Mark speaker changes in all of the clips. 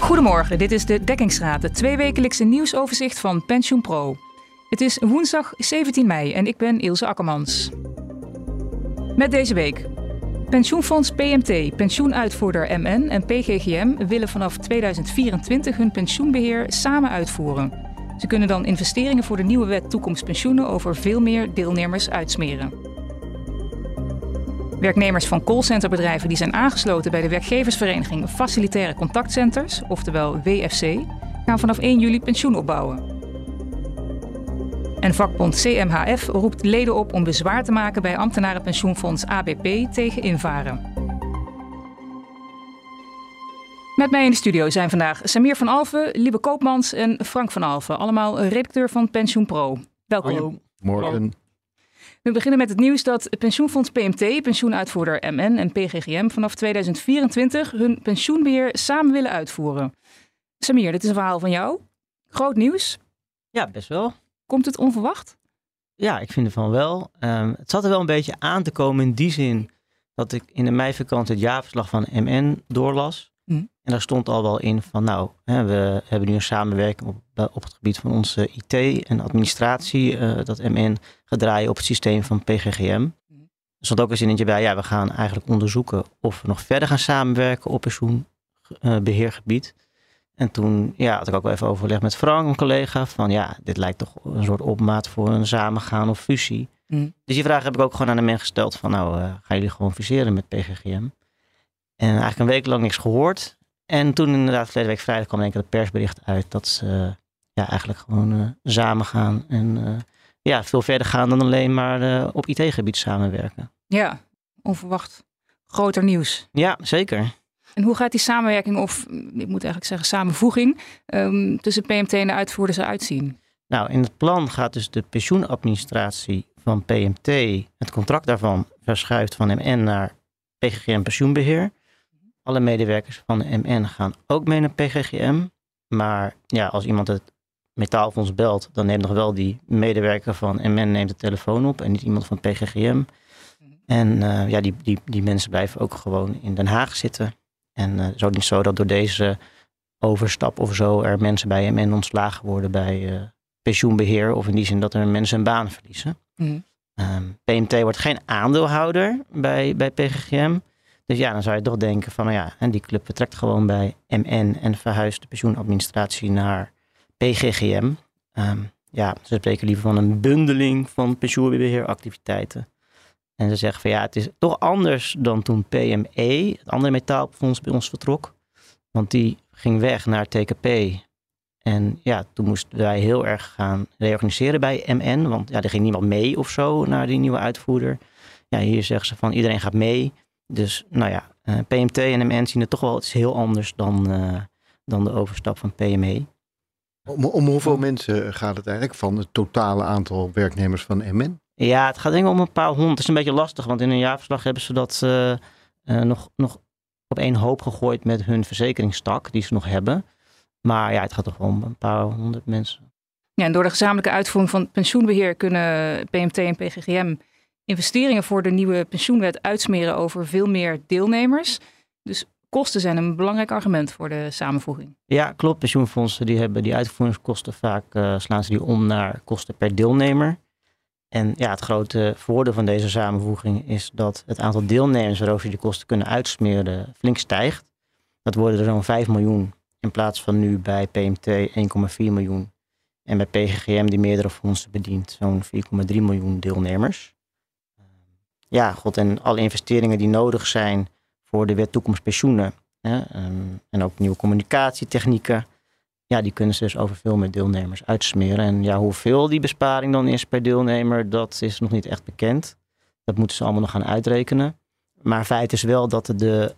Speaker 1: Goedemorgen, dit is de Dekkingsraad, het tweewekelijkse nieuwsoverzicht van PensioenPro. Het is woensdag 17 mei en ik ben Ilse Akkermans. Met deze week. Pensioenfonds PMT, pensioenuitvoerder MN en PGGM willen vanaf 2024 hun pensioenbeheer samen uitvoeren. Ze kunnen dan investeringen voor de nieuwe wet toekomstpensioenen over veel meer deelnemers uitsmeren. Werknemers van callcenterbedrijven die zijn aangesloten bij de werkgeversvereniging Facilitaire Contactcenters, oftewel WFC, gaan vanaf 1 juli pensioen opbouwen. En vakbond CMHF roept leden op om bezwaar te maken bij ambtenarenpensioenfonds ABP tegen invaren. Met mij in de studio zijn vandaag Samir van Alfen, Liebe Koopmans en Frank van Alfen, allemaal redacteur van Pensioen Pro. Welkom.
Speaker 2: Hallo. Morgen.
Speaker 1: We beginnen met het nieuws dat pensioenfonds PMT, pensioenuitvoerder MN en PGGM vanaf 2024 hun pensioenbeheer samen willen uitvoeren. Samir, dit is een verhaal van jou. Groot nieuws.
Speaker 3: Ja, best wel.
Speaker 1: Komt het onverwacht?
Speaker 3: Ja, ik vind ervan wel. Um, het zat er wel een beetje aan te komen in die zin dat ik in de meivakantie het jaarverslag van MN doorlas.
Speaker 1: Hm.
Speaker 3: En daar stond al wel in van nou, hè, we hebben nu een samenwerking op, op het gebied van onze IT en administratie. eh, dat MN gaat draaien op het systeem van PGGM. Er stond ook een zinnetje bij, ja, we gaan eigenlijk onderzoeken of we nog verder gaan samenwerken op pensioenbeheergebied. En toen ja, had ik ook wel even overleg met Frank, een collega, van ja, dit lijkt toch een soort opmaat voor een samengaan of fusie.
Speaker 1: Hm.
Speaker 3: Dus die vraag heb ik ook gewoon aan de men gesteld van nou, eh, gaan jullie gewoon fuseren met PGGM? En eigenlijk een week lang niks gehoord. En toen inderdaad, verleden week vrijdag kwam denk ik het persbericht uit dat ze eh, ja, eigenlijk gewoon eh, samen gaan. En eh, ja, veel verder gaan dan alleen maar op IT-gebied samenwerken.
Speaker 1: Ja, onverwacht. Groter nieuws.
Speaker 3: Ja, zeker.
Speaker 1: En hoe gaat die samenwerking, of ik moet eigenlijk zeggen samenvoeging, ehm, tussen PMT en de uitvoerders eruit zien?
Speaker 3: Nou, in het plan gaat dus de pensioenadministratie van PMT, het contract daarvan verschuift van MN naar PGGM Pensioenbeheer. Alle medewerkers van de MN gaan ook mee naar PGGM. Maar ja, als iemand het metaalfonds belt, dan neemt nog wel die medewerker van MN neemt de telefoon op en niet iemand van PGGM. En eh, ja, die, die, die mensen blijven ook gewoon in Den Haag zitten. En uh, het is ook niet zo dat door deze overstap of zo er mensen bij MN ontslagen worden bij eh, pensioenbeheer. Of in die zin dat er mensen een baan verliezen.
Speaker 1: Hm.
Speaker 3: Ehm, PMT wordt geen aandeelhouder bij, bij PGGM. Dus ja, dan zou je toch denken van, nou ja, en die club vertrekt gewoon bij MN en verhuist de pensioenadministratie naar PGGM. Ehm, ja, ze spreken liever van een bundeling van pensioenbeheeractiviteiten. En ze zeggen van ja, het is toch anders dan toen PME, het andere metaalfonds, bij ons vertrok. Want die ging weg naar TKP. En ja, toen moesten wij heel erg gaan reorganiseren bij MN. Want ja, er ging niemand mee of zo naar die nieuwe uitvoerder. Ja, hier zeggen ze van iedereen gaat mee. Dus nou ja, eh, PMT en MN zien het toch wel iets heel anders dan, uh, dan de overstap van PME.
Speaker 2: Om, om hoeveel mensen gaat het eigenlijk van het totale aantal werknemers van MN?
Speaker 3: Ja, het gaat denk ik om een paar honderd. Het is een beetje lastig, want in een jaarverslag hebben ze dat uh, nog, nog op één hoop gegooid met hun verzekeringstak die ze nog hebben. Maar ja, het gaat toch wel om een paar honderd mensen.
Speaker 1: Ja, en door de gezamenlijke uitvoering van pensioenbeheer kunnen PMT en PGGM investeringen voor de nieuwe pensioenwet uitsmeren over veel meer deelnemers. Dus kosten zijn een belangrijk argument voor de samenvoeging.
Speaker 3: Ja, klopt. Pensioenfondsen die hebben die uitvoeringskosten vaak uh, slaan ze die om naar kosten per deelnemer. En ja, het grote voordeel van deze samenvoeging is dat het aantal deelnemers waarover die kosten kunnen uitsmeren flink stijgt. Dat worden er zo'n 5 miljoen in plaats van nu bij PMT 1,4 miljoen. En bij PGGM, die meerdere fondsen bedient, zo'n 4,3 miljoen deelnemers. Ja, god, en alle investeringen die nodig zijn voor de wet toekomst pensioenen. Hè, en ook nieuwe communicatietechnieken. Ja, die kunnen ze dus over veel meer deelnemers uitsmeren. En ja, hoeveel die besparing dan is per deelnemer, dat is nog niet echt bekend. Dat moeten ze allemaal nog gaan uitrekenen. Maar feit is wel dat de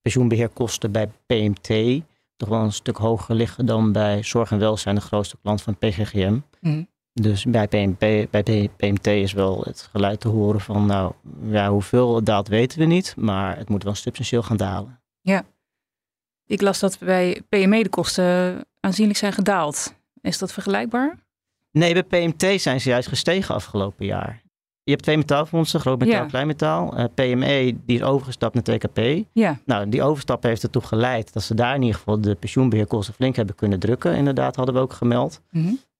Speaker 3: pensioenbeheerkosten bij PMT toch wel een stuk hoger liggen dan bij Zorg en Welzijn, de grootste klant van PGGM.
Speaker 1: Mm.
Speaker 3: Dus bij, PMP, bij PMT is wel het geluid te horen van, nou ja, hoeveel het daalt weten we niet, maar het moet wel substantieel gaan dalen.
Speaker 1: Ja, ik las dat bij PME de kosten aanzienlijk zijn gedaald. Is dat vergelijkbaar?
Speaker 3: Nee, bij PMT zijn ze juist gestegen afgelopen jaar. Je hebt twee metaalfondsen, groot metaal,
Speaker 1: Ja.
Speaker 3: klein metaal. Eh, PME die is overgestapt naar TKP.
Speaker 1: Ja.
Speaker 3: Nou, die overstap heeft ertoe geleid dat ze daar in ieder geval de pensioenbeheerkosten flink hebben kunnen drukken. Inderdaad, hadden we ook gemeld.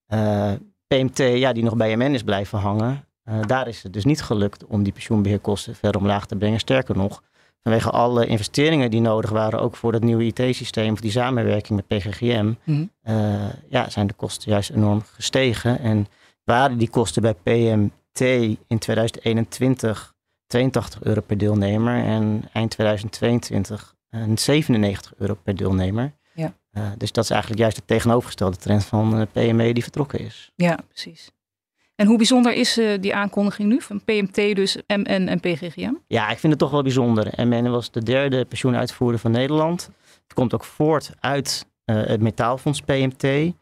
Speaker 3: Eh, PMT, ja, die nog bij MN is blijven hangen. eh, daar is het dus niet gelukt om die pensioenbeheerkosten verder omlaag te brengen. Sterker nog, vanwege alle investeringen die nodig waren, ook voor dat nieuwe IT-systeem, of die samenwerking met PGGM,
Speaker 1: Mhm.
Speaker 3: eh, ja, zijn de kosten juist enorm gestegen. En waren die kosten bij PMT in 2021 82 euro per deelnemer en eind 2022 een 97 euro per deelnemer. Eh, dus dat is eigenlijk juist de tegenovergestelde trend van eh, PME die vertrokken is.
Speaker 1: ja, precies. En hoe bijzonder is eh, die aankondiging nu van PMT, dus MN en PGGM?
Speaker 3: Ja, ik vind het toch wel bijzonder. MN was de derde pensioenuitvoerder van Nederland. Het komt ook voort uit het metaalfonds PMT.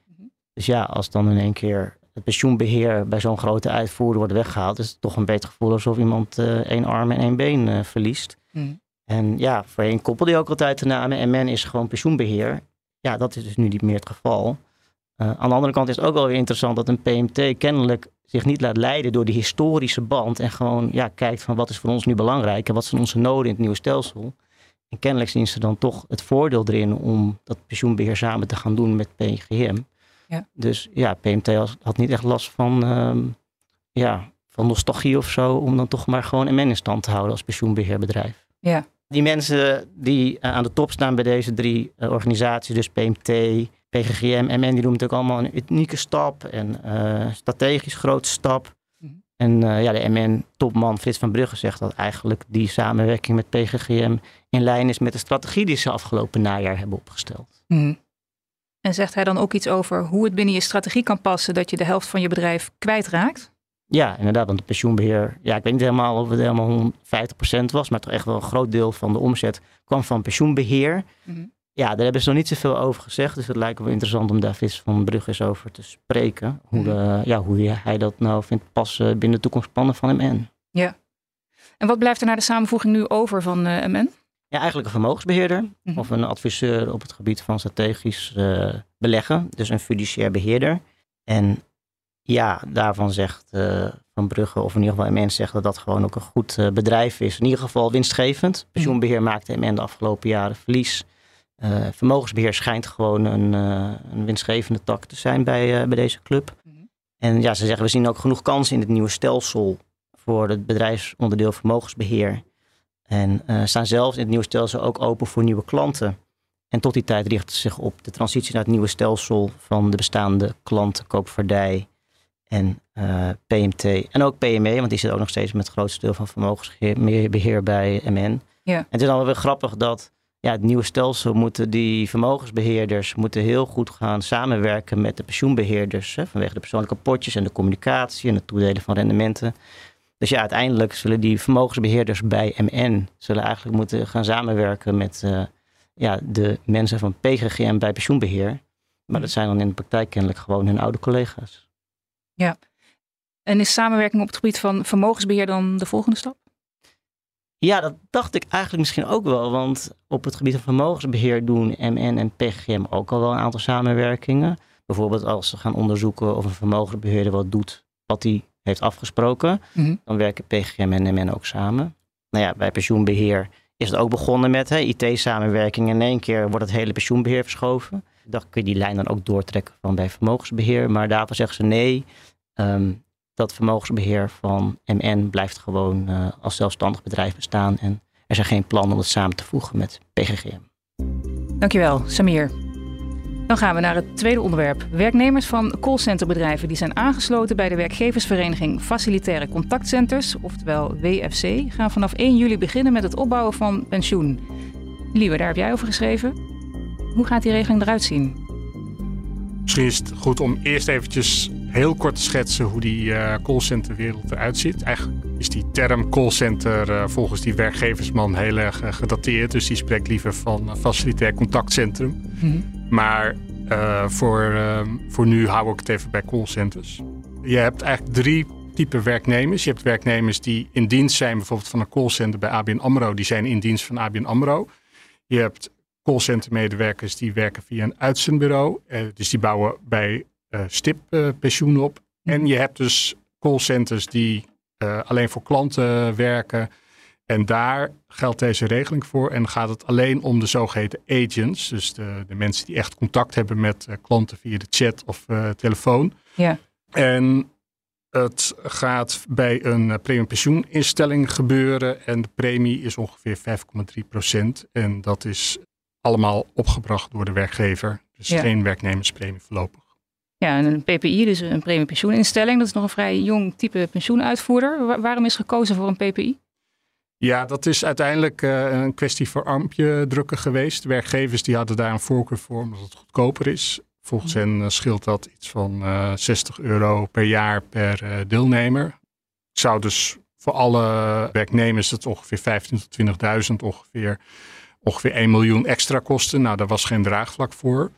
Speaker 3: Dus ja, als dan in één keer het pensioenbeheer bij zo'n grote uitvoerder wordt weggehaald, is het toch een beter gevoel alsof iemand één arm en één been verliest.
Speaker 1: Mhm.
Speaker 3: En ja, voorheen koppelde je ook altijd de namen. MN is gewoon pensioenbeheer. Ja, dat is dus nu niet meer het geval. Eh, aan de andere kant is het ook wel weer interessant dat een PMT kennelijk zich niet laat leiden door die historische band. En gewoon ja, kijkt van wat is voor ons nu belangrijk en wat zijn onze noden in het nieuwe stelsel. En kennelijk zien ze dan toch het voordeel erin om dat pensioenbeheer samen te gaan doen met PGM.
Speaker 1: Ja.
Speaker 3: Dus ja, PMT had, had niet echt last van, ehm, ja, van nostalgie of zo. Om dan toch maar gewoon MN in stand te houden als pensioenbeheerbedrijf.
Speaker 1: Ja.
Speaker 3: Die mensen die eh, aan de top staan bij deze drie eh, organisaties, dus PMT, PGGM, MN, die doen natuurlijk allemaal een unieke stap en eh, strategisch grote stap.
Speaker 1: Mhm.
Speaker 3: En ja, de MN-topman Frits van Brugge zegt dat eigenlijk die samenwerking met PGGM in lijn is met de strategie die ze afgelopen najaar hebben opgesteld.
Speaker 1: Mhm. En zegt hij dan ook iets over hoe het binnen je strategie kan passen dat je de helft van je bedrijf kwijtraakt?
Speaker 3: Ja, inderdaad, want het pensioenbeheer, ja, ik weet niet helemaal of het helemaal 50% was, maar toch echt wel een groot deel van de omzet kwam van pensioenbeheer.
Speaker 1: Mhm.
Speaker 3: Ja, daar hebben ze nog niet zoveel over gezegd, dus het lijkt me wel interessant om daar Frits van Brugge eens over te spreken. Hoe, de, ja, hoe hij dat nou vindt passen binnen de toekomstplannen van MN.
Speaker 1: En wat blijft er na de samenvoeging nu over van eh, MN?
Speaker 3: Ja, eigenlijk een vermogensbeheerder
Speaker 1: Mhm.
Speaker 3: of een adviseur op het gebied van strategisch eh, beleggen, dus een fiduciair beheerder. En ja, daarvan zegt eh, Van Brugge, of in ieder geval MN zegt dat dat gewoon ook een goed eh, bedrijf is. In ieder geval winstgevend. Pensioenbeheer maakte MN de afgelopen jaren verlies. Eh, vermogensbeheer schijnt gewoon een, een winstgevende tak te zijn bij, bij deze club.
Speaker 1: Mhm.
Speaker 3: En ja, ze zeggen we zien ook genoeg kansen in het nieuwe stelsel voor het bedrijfsonderdeel vermogensbeheer. En staan zelfs in het nieuwe stelsel ook open voor nieuwe klanten. En tot die tijd richten ze zich op de transitie naar het nieuwe stelsel van de bestaande klanten, koopvaardij en eh, PMT. En ook PME, want die zit ook nog steeds met het grootste deel van vermogensbeheer bij MN.
Speaker 1: Ja.
Speaker 3: En het is dan wel weer grappig dat ja, het nieuwe stelsel moeten die vermogensbeheerders moeten heel goed gaan samenwerken met de pensioenbeheerders. Hè, vanwege de persoonlijke potjes en de communicatie en het toedelen van rendementen. Dus ja, uiteindelijk zullen die vermogensbeheerders bij MN zullen eigenlijk moeten gaan samenwerken met eh, ja, de mensen van PGGM bij pensioenbeheer. Maar dat zijn dan in de praktijk kennelijk gewoon hun oude collega's.
Speaker 1: En is samenwerking op het gebied van vermogensbeheer dan de volgende stap?
Speaker 3: Ja, dat dacht ik eigenlijk misschien ook wel. Want op het gebied van vermogensbeheer doen MN en PGM ook al wel een aantal samenwerkingen. Bijvoorbeeld als ze gaan onderzoeken of een vermogensbeheerder wat doet wat hij heeft afgesproken.
Speaker 1: Mhm.
Speaker 3: Dan werken PGM en MN ook samen. Nou ja, bij pensioenbeheer is het ook begonnen met IT-samenwerking. In één keer wordt het hele pensioenbeheer verschoven. Ik dacht, kun je die lijn dan ook doortrekken van bij vermogensbeheer. Maar daarvoor zeggen ze nee. Ehm, dat vermogensbeheer van MN blijft gewoon eh, als zelfstandig bedrijf bestaan. En er zijn geen plannen om het samen te voegen met PGGM.
Speaker 1: Dankjewel, Samir. Dan gaan we naar het tweede onderwerp. Werknemers van callcenterbedrijven die zijn aangesloten bij de werkgeversvereniging Facilitaire Contactcenters, oftewel WFC, gaan vanaf 1 juli beginnen met het opbouwen van pensioen. Liewe, daar heb jij over geschreven. Hoe gaat die regeling eruit zien?
Speaker 4: Misschien is het goed om eerst eventjes heel kort te schetsen hoe die eh callcenterwereld eruit ziet. Eigenlijk is die term callcenter eh, volgens die werkgeversman heel erg eh, gedateerd. Dus die spreekt liever van uh, facilitair contactcentrum. Maar uh, voor, uh, voor nu hou ik het even bij callcenters. Je hebt eigenlijk drie typen werknemers. Je hebt werknemers die in dienst zijn bijvoorbeeld van een callcenter bij ABN AMRO. Die zijn in dienst van ABN AMRO. Je hebt callcentermedewerkers die werken via een uitzendbureau. Uh, dus die bouwen bij uh, stip uh, pensioen op. En je hebt dus callcenters die alleen voor klanten werken. En daar geldt deze regeling voor. En gaat het alleen om de zogeheten agents. Dus de, de mensen die echt contact hebben met klanten via de chat of telefoon.
Speaker 1: Ja.
Speaker 4: En het gaat bij een premium pensioeninstelling gebeuren. En de premie is ongeveer 5,3 procent. En dat is allemaal opgebracht door de werkgever. Dus geen werknemerspremie voorlopig.
Speaker 1: Ja, en een PPI, dus een premie pensioeninstelling, dat is nog een vrij jong type pensioenuitvoerder. waarom is gekozen voor een PPI?
Speaker 4: Ja, dat is uiteindelijk uh, een kwestie voor armpje drukken geweest. werkgevers die hadden daar een voorkeur voor omdat het goedkoper is. Volgens hen uh, scheelt dat iets van uh, eh, 60 euro per jaar per deelnemer. Het zou dus voor alle werknemers het ongeveer 15.000 tot 20.000 ongeveer, ongeveer 1 miljoen extra kosten. Nou, daar was geen draagvlak voor.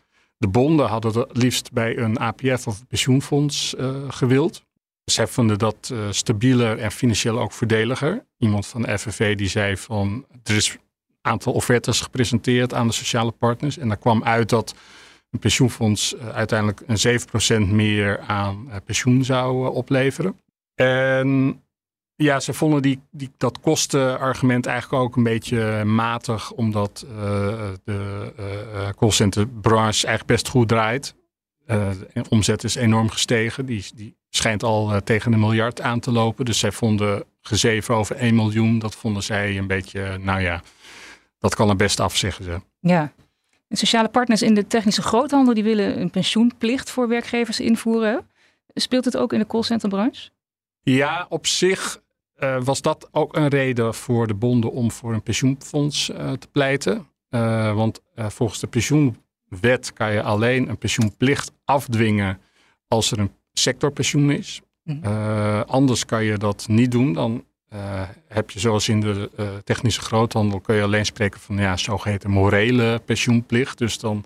Speaker 4: De bonden hadden het liefst bij een APF of pensioenfonds uh, gewild. Zij vonden dat uh, stabieler en financieel ook voordeliger. Iemand van de FNV die zei van er is een aantal offertes gepresenteerd aan de sociale partners. En daar kwam uit dat een pensioenfonds uh, uiteindelijk een 7% meer aan pensioen zou opleveren. En ja, ze vonden die, die, dat kostenargument eigenlijk ook een beetje matig, omdat uh, de uh, callcenterbranche eigenlijk best goed draait. Uh, omzet is enorm gestegen. Die, die schijnt al tegen een miljard aan te lopen. Dus zij vonden gezeven over 1 miljoen. Dat vonden zij een beetje, nou ja, dat kan er best af, zeggen ze.
Speaker 1: Ja. En sociale partners in de technische groothandel die willen een pensioenplicht voor werkgevers invoeren. Speelt het ook in de callcenterbranche?
Speaker 4: Ja, op zich uh, was dat ook een reden voor de bonden om voor een pensioenfonds uh, te pleiten. Uh, want volgens de pensioenwet kan je alleen een pensioenplicht afdwingen als er een sectorpensioen is. Mm. anders kan je dat niet doen. Dan heb je zoals in de technische groothandel kun je alleen spreken van ja, zogeheten morele pensioenplicht. Dus dan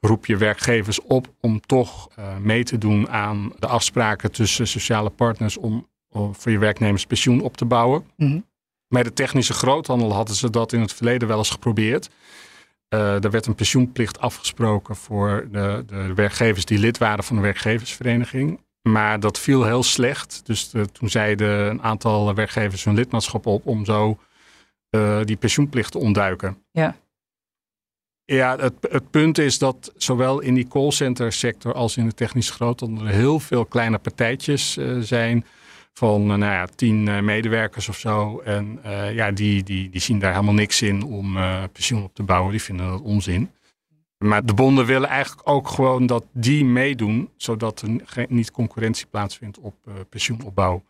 Speaker 4: roep je werkgevers op om toch mee te doen aan de afspraken tussen sociale partners om voor je werknemers pensioen op te bouwen. Mm Bij de technische groothandel hadden ze dat in het verleden wel eens geprobeerd. Uh, er werd een pensioenplicht afgesproken voor de, de, werkgevers die lid waren van de werkgeversvereniging. Maar dat viel heel slecht. Dus toen zeiden een aantal werkgevers hun lidmaatschap op om zo uh, die pensioenplicht te ontduiken.
Speaker 1: Ja.
Speaker 4: Ja, het, het, punt is dat zowel in die callcenter sector als in de technische groothandel er heel veel kleine partijtjes uh, zijn van uh, nou ja, tien uh, medewerkers of zo. En ja, die, die, die zien daar helemaal niks in om pensioen op te bouwen. Die vinden dat onzin. Maar de bonden willen eigenlijk ook gewoon dat die meedoen, zodat er niet concurrentie plaatsvindt op pensioenopbouw.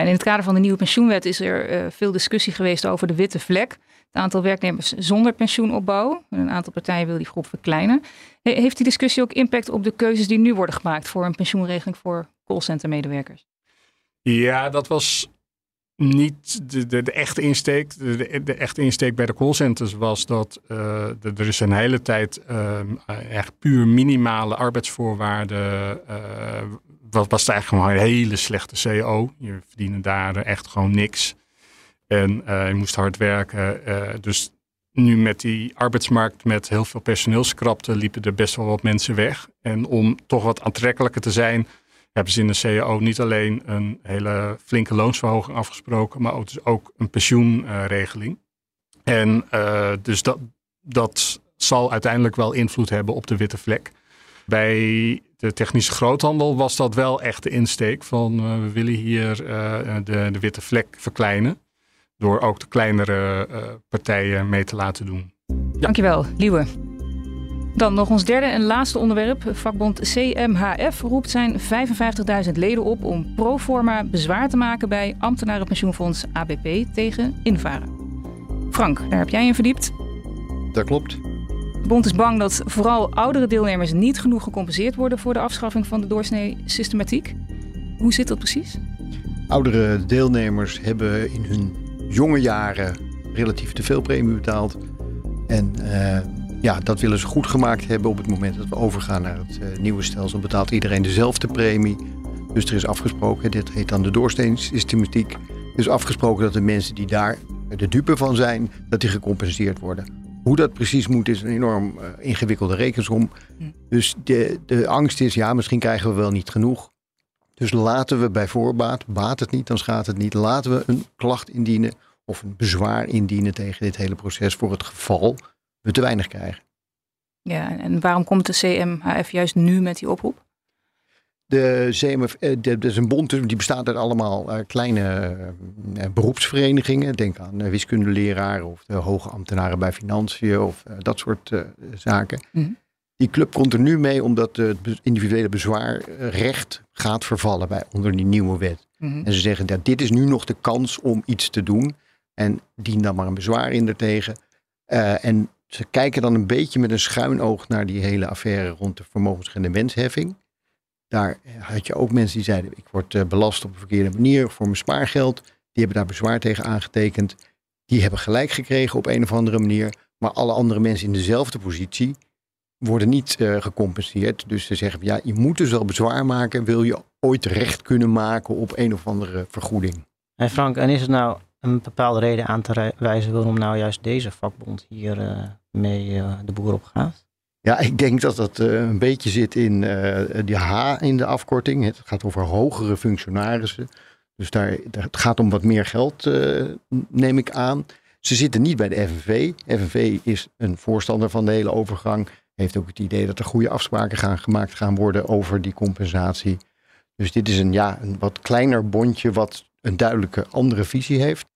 Speaker 1: En in het kader van de nieuwe pensioenwet is er veel discussie geweest over de witte vlek. Het aantal werknemers zonder pensioenopbouw. Een aantal partijen wil die groep verkleinen. Heeft die discussie ook impact op de keuzes die nu worden gemaakt voor een pensioenregeling voor callcentermedewerkers?
Speaker 4: Ja, dat was niet de, de, de echte insteek. De, de, echte insteek bij de callcenters was dat uh, er is een hele tijd uh, echt puur minimale arbeidsvoorwaarden. Wat was eigenlijk gewoon een hele slechte CO. Je verdiende daar echt gewoon niks. En je moest hard werken. dus nu met die arbeidsmarkt met heel veel personeelskrapte liepen er best wel wat mensen weg. En om toch wat aantrekkelijker te zijn hebben ze in de CAO niet alleen een hele flinke loonsverhoging afgesproken, maar ook, dus ook een pensioenregeling. en uh, dus dat, dat zal uiteindelijk wel invloed hebben op de witte vlek. Bij de technische groothandel was dat wel echt de insteek van uh, we willen hier uh, de, de witte vlek verkleinen. Door ook de kleinere partijen mee te laten doen.
Speaker 1: Ja. Dankjewel, Liewe. Dan nog ons derde en laatste onderwerp. Vakbond CMHF roept zijn 55.000 leden op om pro forma bezwaar te maken bij ambtenarenpensioenfonds ABP tegen invaren. Frank, daar heb jij in verdiept.
Speaker 2: Dat klopt.
Speaker 1: Bond is bang dat vooral oudere deelnemers niet genoeg gecompenseerd worden voor de afschaffing van de doorsnee systematiek. Hoe zit dat precies?
Speaker 2: Oudere deelnemers hebben in hun jonge jaren relatief te veel premie betaald. En uh, ja, dat willen ze goed gemaakt hebben op het moment dat we overgaan naar het uh, nieuwe stelsel. Betaalt iedereen dezelfde premie. Dus er is afgesproken, dit heet dan de doorsteensystematiek. Dus afgesproken dat de mensen die daar de dupe van zijn, dat die gecompenseerd worden. Hoe dat precies moet, is een enorm uh, ingewikkelde rekensom. Hm. Dus de, de angst is, ja, misschien krijgen we wel niet genoeg. Dus laten we bij voorbaat, baat het niet, dan schaadt het niet. Laten we een klacht indienen of een bezwaar indienen tegen dit hele proces voor het geval we te weinig krijgen.
Speaker 1: Ja, en waarom komt de CMHF juist nu met die oproep?
Speaker 2: De CMF, eh, dat is een bond die bestaat uit allemaal eh, kleine eh, beroepsverenigingen. Denk aan wiskundeleraren of de hoge ambtenaren bij financiën of dat soort zaken. Mhm. Die club komt er nu mee omdat het individuele bezwaarrecht gaat vervallen bij, onder die nieuwe wet. Mhm. En ze zeggen dat dit is nu nog de kans om iets te doen. En dien dan maar een bezwaar in ertegen. Uh, en ze kijken dan een beetje met een schuin oog naar die hele affaire rond de vermogensrendementsheffing. Daar had je ook mensen die zeiden: Ik word eh, belast op een verkeerde manier voor mijn spaargeld. Die hebben daar bezwaar tegen aangetekend. Die hebben gelijk gekregen op een of andere manier. Maar alle andere mensen in dezelfde positie worden niet uh, gecompenseerd. Dus ze zeggen: Ja, je moet dus wel bezwaar maken. Wil je ooit recht kunnen maken op een of andere vergoeding?
Speaker 3: Hey Frank, en is het nou een bepaalde reden aan te wijzen waarom nou juist deze vakbond hier uh, mee de boer op gaat?
Speaker 2: Ja, ik denk dat dat uh, een beetje zit in uh, die H in de afkorting. Het gaat over hogere functionarissen. Dus daar, het gaat om wat meer geld, uh, neem ik aan. Ze zitten niet bij de FNV. FNV is een voorstander van de hele overgang. Heeft ook het idee dat er goede afspraken gaan gemaakt gaan worden over die compensatie. Dus dit is een, ja, een wat kleiner bondje wat een duidelijke andere visie heeft.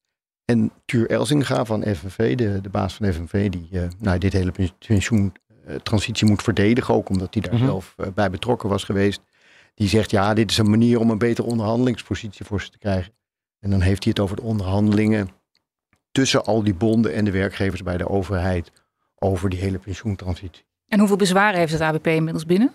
Speaker 2: En Tuur Elsinga van FNV, de, de baas van FNV, die nou, dit hele pensioen eh, transitie moet verdedigen, ook omdat hij daar mhm. zelf eh, bij betrokken was geweest. Die zegt, ja, dit is een manier om een betere onderhandelingspositie voor ze te krijgen. En dan heeft hij het over de onderhandelingen tussen al die bonden en de werkgevers bij de overheid over die hele pensioentransitie.
Speaker 1: En hoeveel bezwaren heeft het ABP inmiddels binnen?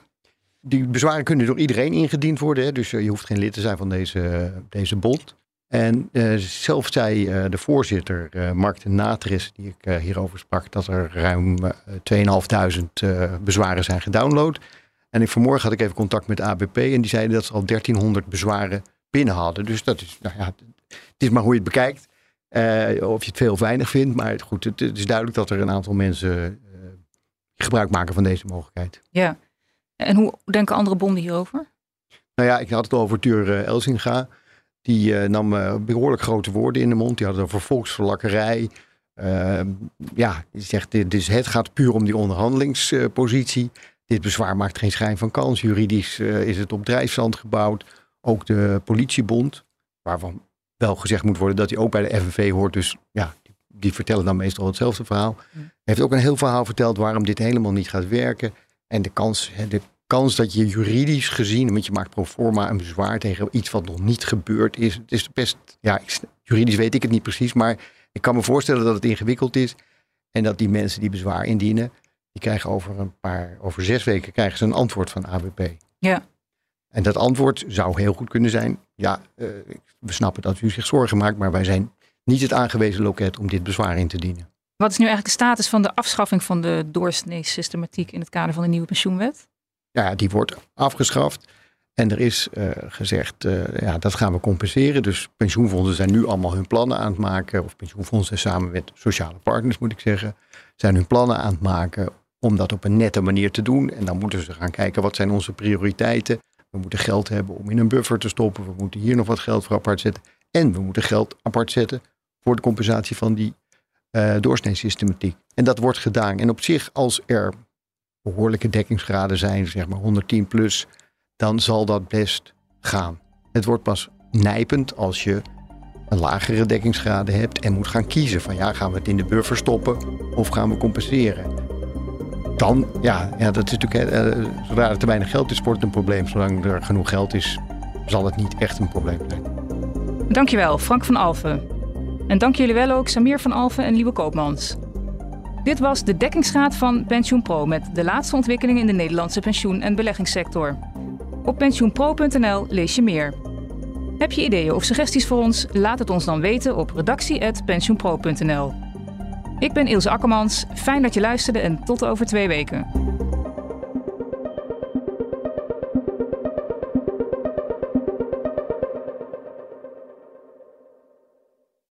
Speaker 2: Die bezwaren kunnen door iedereen ingediend worden. Hè? Dus eh, je hoeft geen lid te zijn van deze, deze bond. En uh, zelf zei uh, de voorzitter, uh, Mark de Natris, die ik hierover sprak, dat er ruim 2.500 bezwaren zijn gedownload. En ik, vanmorgen had ik even contact met ABP en die zeiden dat ze al 1300 bezwaren binnen hadden. Dus dat is, nou ja, het is maar hoe je het bekijkt. of je het veel of weinig vindt, maar goed, het, het is duidelijk dat er een aantal mensen gebruik maken van deze mogelijkheid.
Speaker 1: Ja, en hoe denken andere bonden hierover?
Speaker 2: Nou ja, ik had het over Tuur Elsinga. Die uh, nam uh, behoorlijk grote woorden in de mond. Die had het over volksverlakkerij. Uh, ja, die zegt, dit, dus het gaat puur om die onderhandelingspositie. dit bezwaar maakt geen schijn van kans. Juridisch eh, is het op drijfzand gebouwd. Ook de politiebond, waarvan wel gezegd moet worden dat hij ook bij de FNV hoort. Dus ja, die, die vertellen dan meestal hetzelfde verhaal. Heeft ook een heel verhaal verteld waarom dit helemaal niet gaat werken. En de kans, de kans dat je juridisch gezien, want je maakt pro forma een bezwaar tegen iets wat nog niet gebeurd is. Het is best, ja, juridisch weet ik het niet precies, maar ik kan me voorstellen dat het ingewikkeld is. En dat die mensen die bezwaar indienen, die krijgen over een paar, over zes weken krijgen ze een antwoord van ABP.
Speaker 1: Ja.
Speaker 2: En dat antwoord zou heel goed kunnen zijn, ja, uh, we snappen dat u zich zorgen maakt, maar wij zijn niet het aangewezen loket om dit bezwaar in te dienen.
Speaker 1: Wat is nu eigenlijk de status van de afschaffing van de doorsnee-systematiek in het kader van de nieuwe pensioenwet?
Speaker 2: Ja, die wordt afgeschaft. En er is uh, gezegd, uh, ja, dat gaan we compenseren. Dus pensioenfondsen zijn nu allemaal hun plannen aan het maken. Of pensioenfondsen samen met sociale partners, moet ik zeggen, zijn hun plannen aan het maken om dat op een nette manier te doen. En dan moeten ze gaan kijken, wat zijn onze prioriteiten? We moeten geld hebben om in een buffer te stoppen. We moeten hier nog wat geld voor apart zetten. En we moeten geld apart zetten voor de compensatie van die uh, doorsneesystematiek. En dat wordt gedaan. En op zich, als er behoorlijke dekkingsgraden zijn, zeg maar 110 plus, dan zal dat best gaan. Het wordt pas nijpend als je een lagere dekkingsgraden hebt en moet gaan kiezen van ja, gaan we het in de buffer stoppen of gaan we compenseren. Dan, ja, ja dat is natuurlijk, eh, zodra er te weinig geld is, wordt het een probleem. Zolang er genoeg geld is, zal het niet echt een probleem zijn.
Speaker 1: Dankjewel, Frank van Alfen. En dank jullie wel ook Samir van Alfen en Lieve Koopmans. Dit was de dekkingsgraad van PensioenPro met de laatste ontwikkelingen in de Nederlandse pensioen- en beleggingssector. Op pensioenpro.nl lees je meer. Heb je ideeën of suggesties voor ons? Laat het ons dan weten op redactie.pensioenpro.nl. Ik ben Ilse Akkermans, fijn dat je luisterde en tot over twee weken.